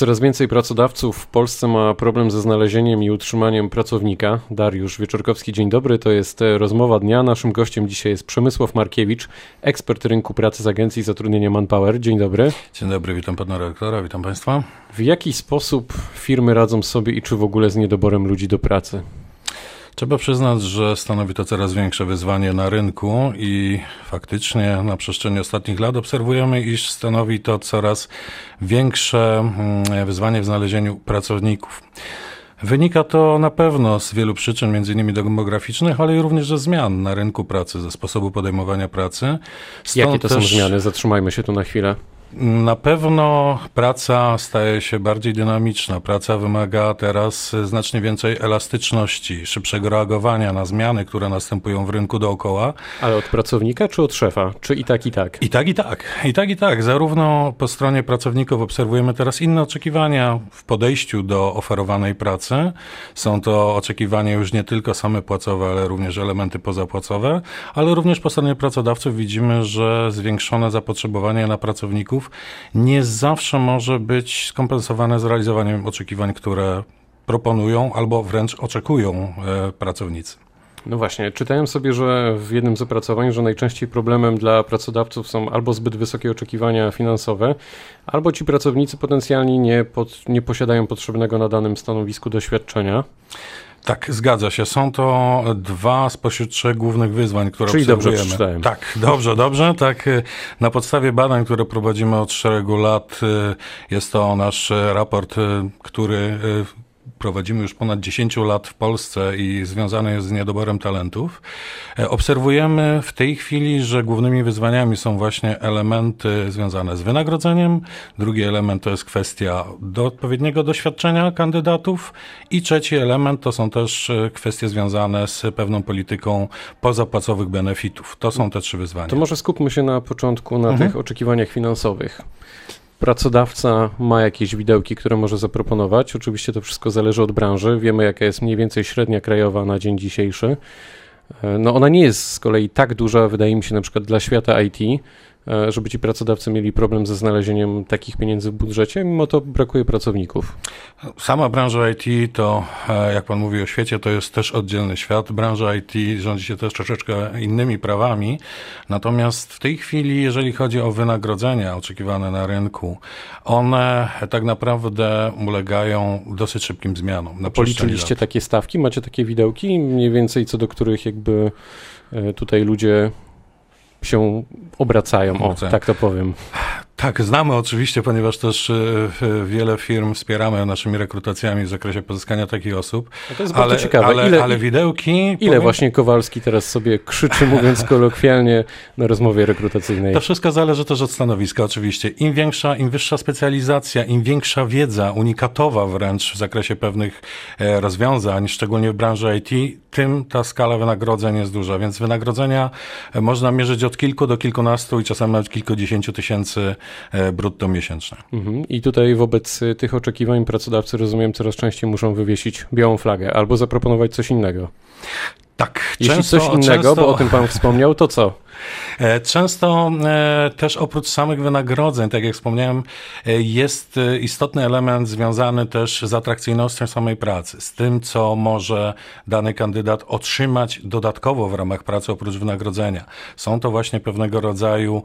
Coraz więcej pracodawców w Polsce ma problem ze znalezieniem i utrzymaniem pracownika. Dariusz Wieczorkowski, dzień dobry. To jest e, rozmowa dnia. Naszym gościem dzisiaj jest Przemysław Markiewicz, ekspert rynku pracy z Agencji Zatrudnienia Manpower. Dzień dobry. Dzień dobry, witam pana redaktora, witam państwa. W jaki sposób firmy radzą sobie i czy w ogóle z niedoborem ludzi do pracy? Trzeba przyznać, że stanowi to coraz większe wyzwanie na rynku i faktycznie na przestrzeni ostatnich lat obserwujemy, iż stanowi to coraz większe mm, wyzwanie w znalezieniu pracowników. Wynika to na pewno z wielu przyczyn, między innymi demograficznych, ale również ze zmian na rynku pracy, ze sposobu podejmowania pracy. Stąd Jakie to też... są zmiany? Zatrzymajmy się tu na chwilę. Na pewno praca staje się bardziej dynamiczna. Praca wymaga teraz znacznie więcej elastyczności, szybszego reagowania na zmiany, które następują w rynku dookoła. Ale od pracownika czy od szefa? Czy i tak, i tak? I tak, i tak. I tak, i tak. Zarówno po stronie pracowników obserwujemy teraz inne oczekiwania w podejściu do oferowanej pracy. Są to oczekiwania już nie tylko same płacowe, ale również elementy pozapłacowe, ale również po stronie pracodawców widzimy, że zwiększone zapotrzebowanie na pracowników nie zawsze może być skompensowane z realizowaniem oczekiwań, które proponują albo wręcz oczekują e, pracownicy. No właśnie, czytałem sobie, że w jednym z opracowań, że najczęściej problemem dla pracodawców są albo zbyt wysokie oczekiwania finansowe, albo ci pracownicy potencjalni nie, pod, nie posiadają potrzebnego na danym stanowisku doświadczenia. Tak, zgadza się. Są to dwa spośród trzech głównych wyzwań, które Czyli obserwujemy. dobrze przeczytałem. Tak, dobrze, dobrze. Tak, y, na podstawie badań, które prowadzimy od szeregu lat, y, jest to nasz raport, y, który prowadzimy już ponad 10 lat w Polsce i związane jest z niedoborem talentów, e, obserwujemy w tej chwili, że głównymi wyzwaniami są właśnie elementy związane z wynagrodzeniem. Drugi element to jest kwestia do odpowiedniego doświadczenia kandydatów i trzeci element to są też e, kwestie związane z pewną polityką pozapłacowych benefitów. To są te trzy wyzwania. To może skupmy się na początku na mhm. tych oczekiwaniach finansowych pracodawca ma jakieś widełki, które może zaproponować. Oczywiście to wszystko zależy od branży. Wiemy, jaka jest mniej więcej średnia krajowa na dzień dzisiejszy. E, no ona nie jest z kolei tak duża, wydaje mi się, na przykład dla świata IT, żeby ci pracodawcy mieli problem ze znalezieniem takich pieniędzy w budżecie, mimo to brakuje pracowników. Sama branża IT to, e, jak pan mówi o świecie, to jest też oddzielny świat. Branża IT rządzi się też troszeczkę innymi prawami. Natomiast w tej chwili, jeżeli chodzi o wynagrodzenia oczekiwane na rynku, one tak naprawdę ulegają dosyć szybkim zmianom. Na Policzyliście takie stawki? Macie takie widełki mniej więcej, co do których jakby e, tutaj ludzie się obracają, o, tak to powiem. Tak, znamy oczywiście, ponieważ też e, wiele firm wspieramy naszymi rekrutacjami w zakresie pozyskania takich osób. No to jest ale, bardzo ciekawe. Ale, ile, ale widełki... Ile powiem... właśnie Kowalski teraz sobie krzyczy, mówiąc kolokwialnie, na rozmowie rekrutacyjnej? To wszystko zależy też od stanowiska oczywiście. Im większa, im wyższa specjalizacja, im większa wiedza, unikatowa wręcz w zakresie pewnych e, rozwiązań, szczególnie w branży IT, tym ta skala wynagrodzeń jest duża, więc wynagrodzenia e, można mierzyć od kilku do kilkunastu i czasami nawet kilkudziesięciu tysięcy brutto miesięczne. Mhm. I tutaj wobec e, tych oczekiwań pracodawcy, rozumiem, coraz częściej muszą wywiesić białą flagę albo zaproponować coś innego. Tak, Jeśli często, coś innego, często... bo o tym pan wspomniał, to co? E, często e, też oprócz samych wynagrodzeń, tak jak wspomniałem, e, jest istotny element związany też z atrakcyjnością samej pracy, z tym, co może dany kandydat otrzymać dodatkowo w ramach pracy oprócz wynagrodzenia. Są to właśnie pewnego rodzaju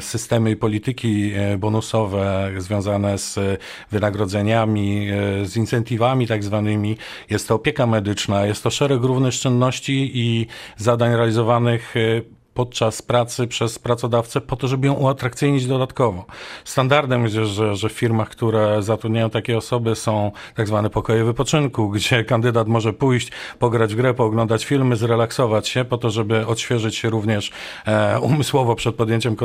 systemy i polityki bonusowe związane z wynagrodzeniami, z incentywami tak zwanymi. Jest to opieka medyczna, jest to szereg równych czynności i zadań realizowanych podczas pracy przez pracodawcę po to, żeby ją uatrakcyjnić dodatkowo. Standardem jest, że, że w firmach, które zatrudniają takie osoby są tak zwane pokoje wypoczynku, gdzie kandydat może pójść, pograć w grę, pooglądać filmy, zrelaksować się po to, żeby odświeżyć się również e, umysłowo przed podjęciem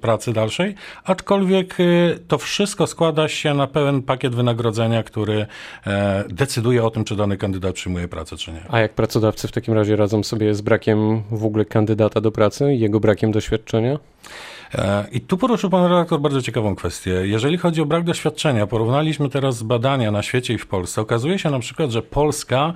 pracy dalszej, aczkolwiek e, to wszystko składa się na pełen pakiet wynagrodzenia, który e, decyduje o tym, czy dany kandydat przyjmuje pracę, czy nie. A jak pracodawcy w takim razie radzą sobie z brakiem w ogóle kandydata do pracy? pracy, jego brakiem doświadczenia? E, I tu poruszył pan redaktor bardzo ciekawą kwestię. Jeżeli chodzi o brak doświadczenia, porównaliśmy teraz badania na świecie i w Polsce. Okazuje się na przykład, że Polska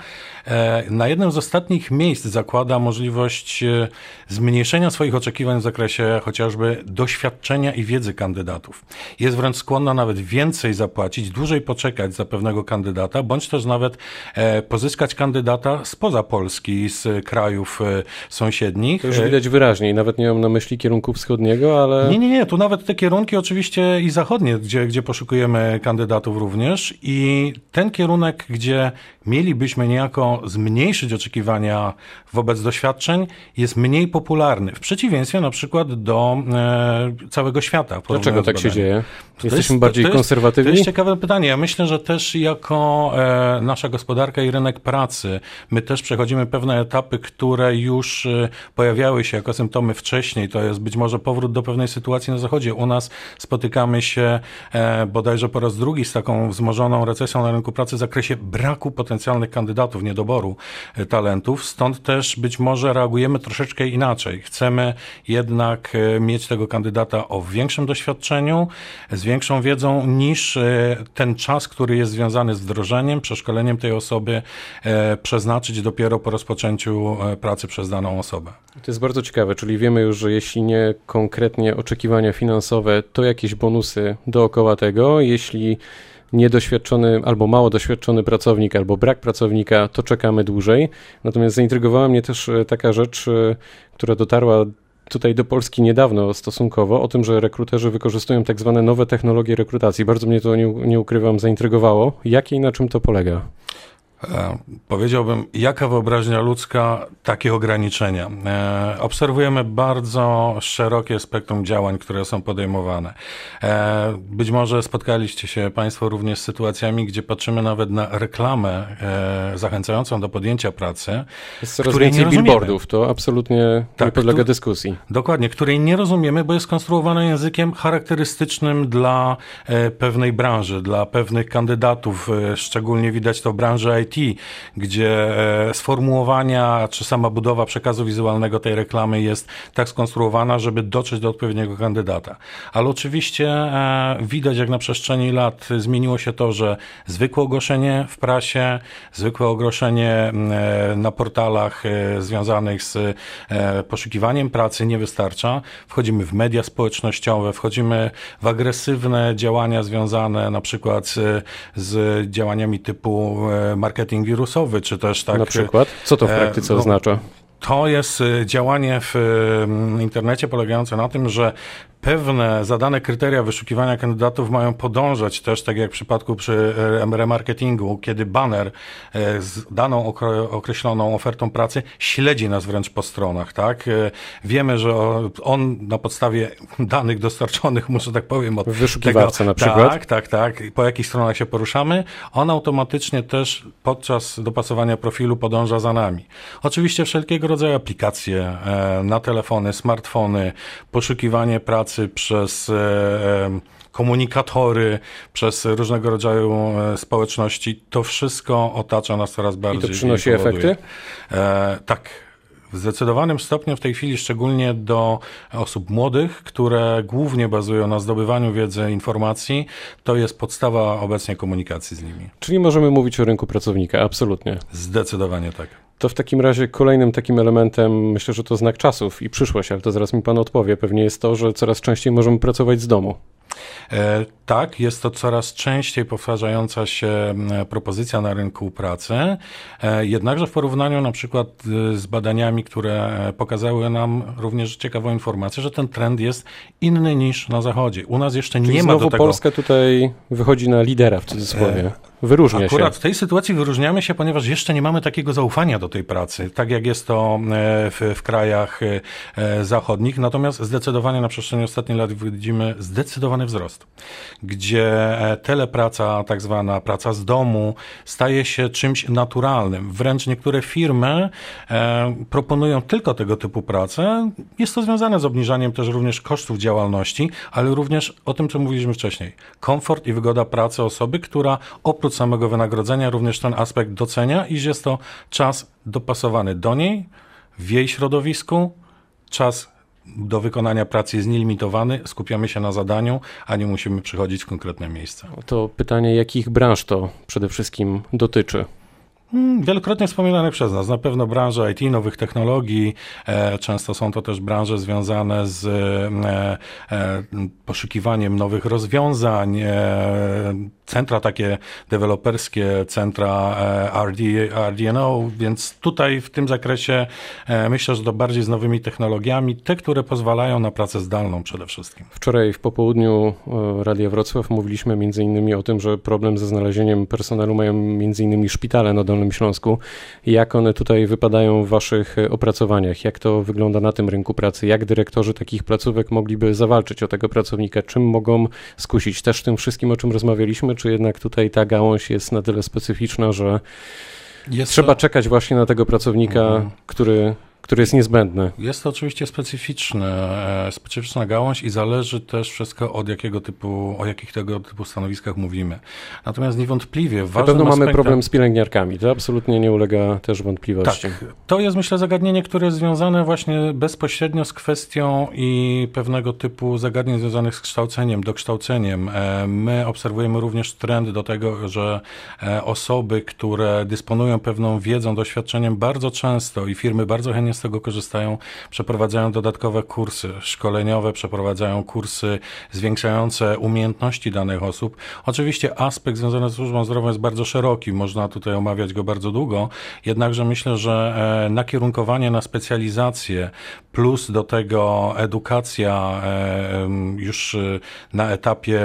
e, na jednym z ostatnich miejsc zakłada możliwość e, zmniejszenia swoich oczekiwań w zakresie chociażby doświadczenia i wiedzy kandydatów. Jest wręcz skłonna nawet więcej zapłacić, dłużej poczekać za pewnego kandydata, bądź też nawet pozyskać kandydata spoza Polski, z krajów sąsiednich. To już widać wyraźnie nawet nie mam na myśli kierunku wschodniego, ale... Nie, nie, nie, tu nawet te kierunki oczywiście i zachodnie, gdzie, gdzie poszukujemy kandydatów również i ten kierunek, gdzie mielibyśmy niejako zmniejszyć oczekiwania wobec doświadczeń, jest mniej popularny. W przeciwieństwie na przykład do e, całego świata. Dlaczego tak się dzieje? Jesteśmy jest, bardziej to konserwatywni? To jest ciekawe pytanie. Ja myślę, że też jako e, nasza gospodarka i rynek pracy, my też przechodzimy pewne etapy, które już e, pojawiały się jako symptomy wcześniej. To jest być może powrót do pewnej sytuacji na Zachodzie. U nas spotykamy się e, bodajże po raz drugi z taką wzmożoną recesją na rynku pracy w zakresie braku potencjalnych kandydatów, niedoboru e, talentów. Stąd też być może reagujemy troszeczkę inaczej. Chcemy jednak e, mieć tego kandydata o większym doświadczeniu, z większą wiedzą niż e, ten czas, który jest związany z wdrożeniem, przeszkoleniem tej osoby, przeznaczyć dopiero po rozpoczęciu pracy przez daną osobę. To jest bardzo czyli wiemy już, że jeśli nie konkretnie oczekiwania finansowe, to jakieś bonusy dookoła tego. Jeśli niedoświadczony albo mało doświadczony pracownik, albo brak pracownika, to czekamy dłużej. Natomiast zaintrygowała mnie też taka rzecz, która dotarła tutaj do Polski niedawno stosunkowo o tym, że rekruterzy wykorzystują tak zwane nowe technologie rekrutacji. Bardzo mnie to, nie, nie ukrywam, zaintrygowało. Jakie i na czym to polega? E, powiedziałbym, jaka wyobraźnia ludzka, takie ograniczenia. E, obserwujemy bardzo szerokie spektrum działań, które są podejmowane. E, być może spotkaliście się Państwo również z sytuacjami, gdzie patrzymy nawet na reklamę zachęcającą do podjęcia pracy. Jest coraz więcej billboardów, to absolutnie tak, nie podlega dyskusji. Dokładnie, której nie rozumiemy, bo jest konstruowana językiem charakterystycznym dla pewnej branży, dla pewnych kandydatów. Szczególnie widać to w branży IT IT, gdzie e, sformułowania czy sama budowa przekazu wizualnego tej reklamy jest tak skonstruowana, żeby dotrzeć do odpowiedniego kandydata. Ale oczywiście e, widać, jak na przestrzeni lat zmieniło się to, że zwykłe ogłoszenie w prasie, zwykłe ogłoszenie e, na portalach związanych z poszukiwaniem pracy nie wystarcza. Wchodzimy w media społecznościowe, wchodzimy w agresywne działania związane na przykład z, z działaniami typu marketing marketing wirusowy, czy też tak. Na przykład? Co to w e, praktyce no, oznacza? To jest e, działanie w internecie polegające na tym, że pewne zadane kryteria wyszukiwania kandydatów mają podążać też, tak jak w przypadku przy remarketingu, kiedy banner e, z daną określoną ofertą pracy śledzi nas wręcz po stronach, tak? E, wiemy, że on na podstawie danych dostarczonych, muszę tak powiem, od wyszukiwarca tego, na przykład. Tak, tak, tak. Po jakich stronach się poruszamy, on automatycznie też podczas dopasowania profilu podąża za nami. Oczywiście wszelkiego rodzaju aplikacje e, na telefony, smartfony, poszukiwanie pracy, pracy, przez e, komunikatory, przez różnego rodzaju e, społeczności. To wszystko otacza nas coraz bardziej. I to przynosi i efekty? E, tak. W zdecydowanym stopniu w tej chwili, szczególnie do osób młodych, które głównie bazują na zdobywaniu wiedzy, informacji, to jest podstawa obecnie komunikacji z nimi. Czyli możemy mówić o rynku pracownika, absolutnie. Zdecydowanie tak. To w takim razie kolejnym takim elementem, myślę, że to znak czasów i przyszłość, ale to zaraz mi Pan odpowie, pewnie jest to, że coraz częściej możemy pracować z domu. E, tak, jest to coraz częściej powtarzająca się propozycja na rynku pracy. E, jednakże w porównaniu na przykład e, z badaniami, które pokazały nam również ciekawą informację, że ten trend jest inny niż na Zachodzie. U nas jeszcze Czyli nie ma do tego... Polska tutaj wychodzi na lidera w cudzysłowie. Wyróżnia Akurat się. Akurat w tej sytuacji wyróżniamy się, ponieważ jeszcze nie mamy takiego zaufania do tej pracy, tak jak jest to w, w krajach zachodnich. Natomiast zdecydowanie na przestrzeni ostatnich lat widzimy zdecydowany wzrost gdzie e, telepraca, tak zwana praca z domu, staje się czymś naturalnym. Wręcz niektóre firmy e, proponują tylko tego typu pracę. Jest to związane z obniżaniem też również kosztów działalności, ale również o tym, co mówiliśmy wcześniej. Komfort i wygoda pracy osoby, która oprócz samego wynagrodzenia również ten aspekt docenia, iż jest to czas dopasowany do niej, w jej środowisku, czas do wykonania pracy jest nielimitowany, skupiamy się na zadaniu, a nie musimy przychodzić w konkretne miejsce. To pytanie, jakich branż to przede wszystkim dotyczy? Hmm, wielokrotnie wspominane przez nas. Na pewno branża IT, nowych technologii. E, często są to też branże związane z e, e, poszukiwaniem nowych rozwiązań. Centra takie deweloperskie, centra RD, RDNO, więc tutaj w tym zakresie myślę, że to bardziej z nowymi technologiami, te, które pozwalają na pracę zdalną przede wszystkim. Wczoraj w popołudniu Radia Wrocław mówiliśmy między innymi o tym, że problem ze znalezieniem personelu mają między innymi szpitale na Dolnym Dolnym Śląsku. Jak one tutaj wypadają w Waszych e, opracowaniach? Jak to wygląda na tym rynku pracy? Jak dyrektorzy takich placówek mogliby zawalczyć o tego pracownika? Czym mogą skusić? Też tym wszystkim, o czym rozmawialiśmy, czy jednak tutaj ta gałąź jest na tyle specyficzna, że jest trzeba to... czekać właśnie na tego pracownika, mhm. który który jest niezbędny. Jest to oczywiście specyficzne, e, specyficzna gałąź i zależy też wszystko od jakiego typu, o jakich tego typu stanowiskach mówimy. Natomiast niewątpliwie ważnym Na pewno mamy aspektem... problem z pielęgniarkami, to absolutnie nie ulega też wątpliwości. Tak, to jest myślę zagadnienie, które jest związane właśnie bezpośrednio z kwestią i pewnego typu zagadnień związanych z kształceniem, dokształceniem. E, my obserwujemy również trend do tego, że e, osoby, które dysponują pewną wiedzą, doświadczeniem bardzo często i firmy bardzo chętnie z tego korzystają, przeprowadzają dodatkowe kursy szkoleniowe, przeprowadzają kursy zwiększające umiejętności danych osób. Oczywiście aspekt związany z służbą zdrowia jest bardzo szeroki, można tutaj omawiać go bardzo długo, jednakże myślę, że e, nakierunkowanie na specjalizację plus do tego edukacja e, już e, na etapie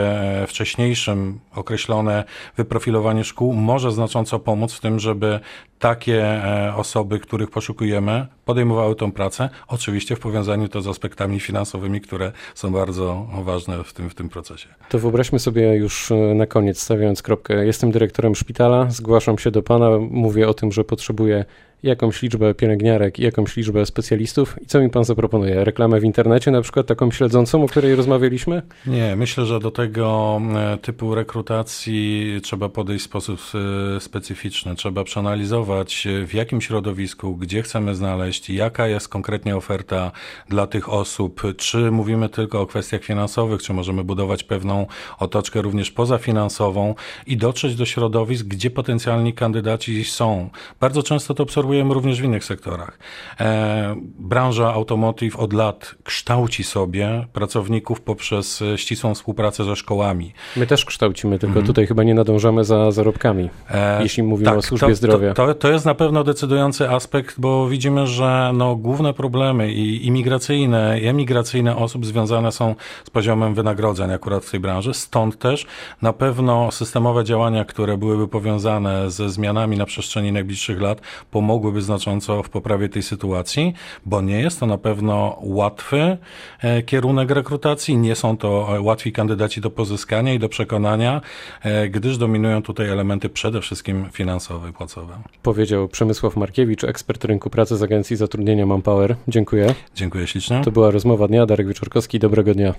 wcześniejszym określone wyprofilowanie szkół może znacząco pomóc w tym, żeby takie e, osoby, których poszukujemy, podejmowały tą pracę, oczywiście w powiązaniu to z aspektami finansowymi, które są bardzo ważne w tym, w tym procesie. To wyobraźmy sobie już e, na koniec, stawiając kropkę. Jestem dyrektorem szpitala, zgłaszam się do Pana, mówię o tym, że potrzebuję jakąś liczbę pielęgniarek i jakąś liczbę specjalistów. I co mi pan zaproponuje? Reklamę w internecie, na przykład taką śledzącą, o której rozmawialiśmy? Nie, myślę, że do tego e, typu rekrutacji trzeba podejść w sposób e, specyficzny. Trzeba przeanalizować, e, w jakim środowisku, gdzie chcemy znaleźć, jaka jest konkretnie oferta dla tych osób. Czy mówimy tylko o kwestiach finansowych, czy możemy budować pewną otoczkę również pozafinansową i dotrzeć do środowisk, gdzie potencjalni kandydaci są. Bardzo często to obserwujemy obserwujemy również w innych sektorach. E, branża automotive od lat kształci sobie pracowników poprzez e, ścisłą współpracę ze szkołami. My też kształcimy, tylko mhm. tutaj chyba nie nadążamy za zarobkami, e, jeśli mówimy tak, o służbie to, zdrowia. To, to, to, jest na pewno decydujący aspekt, bo widzimy, że no, główne problemy i imigracyjne, i emigracyjne osób związane są z poziomem wynagrodzeń akurat w tej branży. Stąd też na pewno systemowe działania, które byłyby powiązane ze zmianami na przestrzeni najbliższych lat, pomogą pomogłyby znacząco w poprawie tej sytuacji, bo nie jest to na pewno łatwy e, kierunek rekrutacji, nie są to e, łatwi kandydaci do pozyskania i do przekonania, e, gdyż dominują tutaj elementy przede wszystkim finansowe i płacowe. Powiedział Przemysław Markiewicz, ekspert rynku pracy z Agencji Zatrudnienia Manpower. Dziękuję. Dziękuję ślicznie. To była rozmowa dnia. Darek Wieczorkowski, dobrego dnia.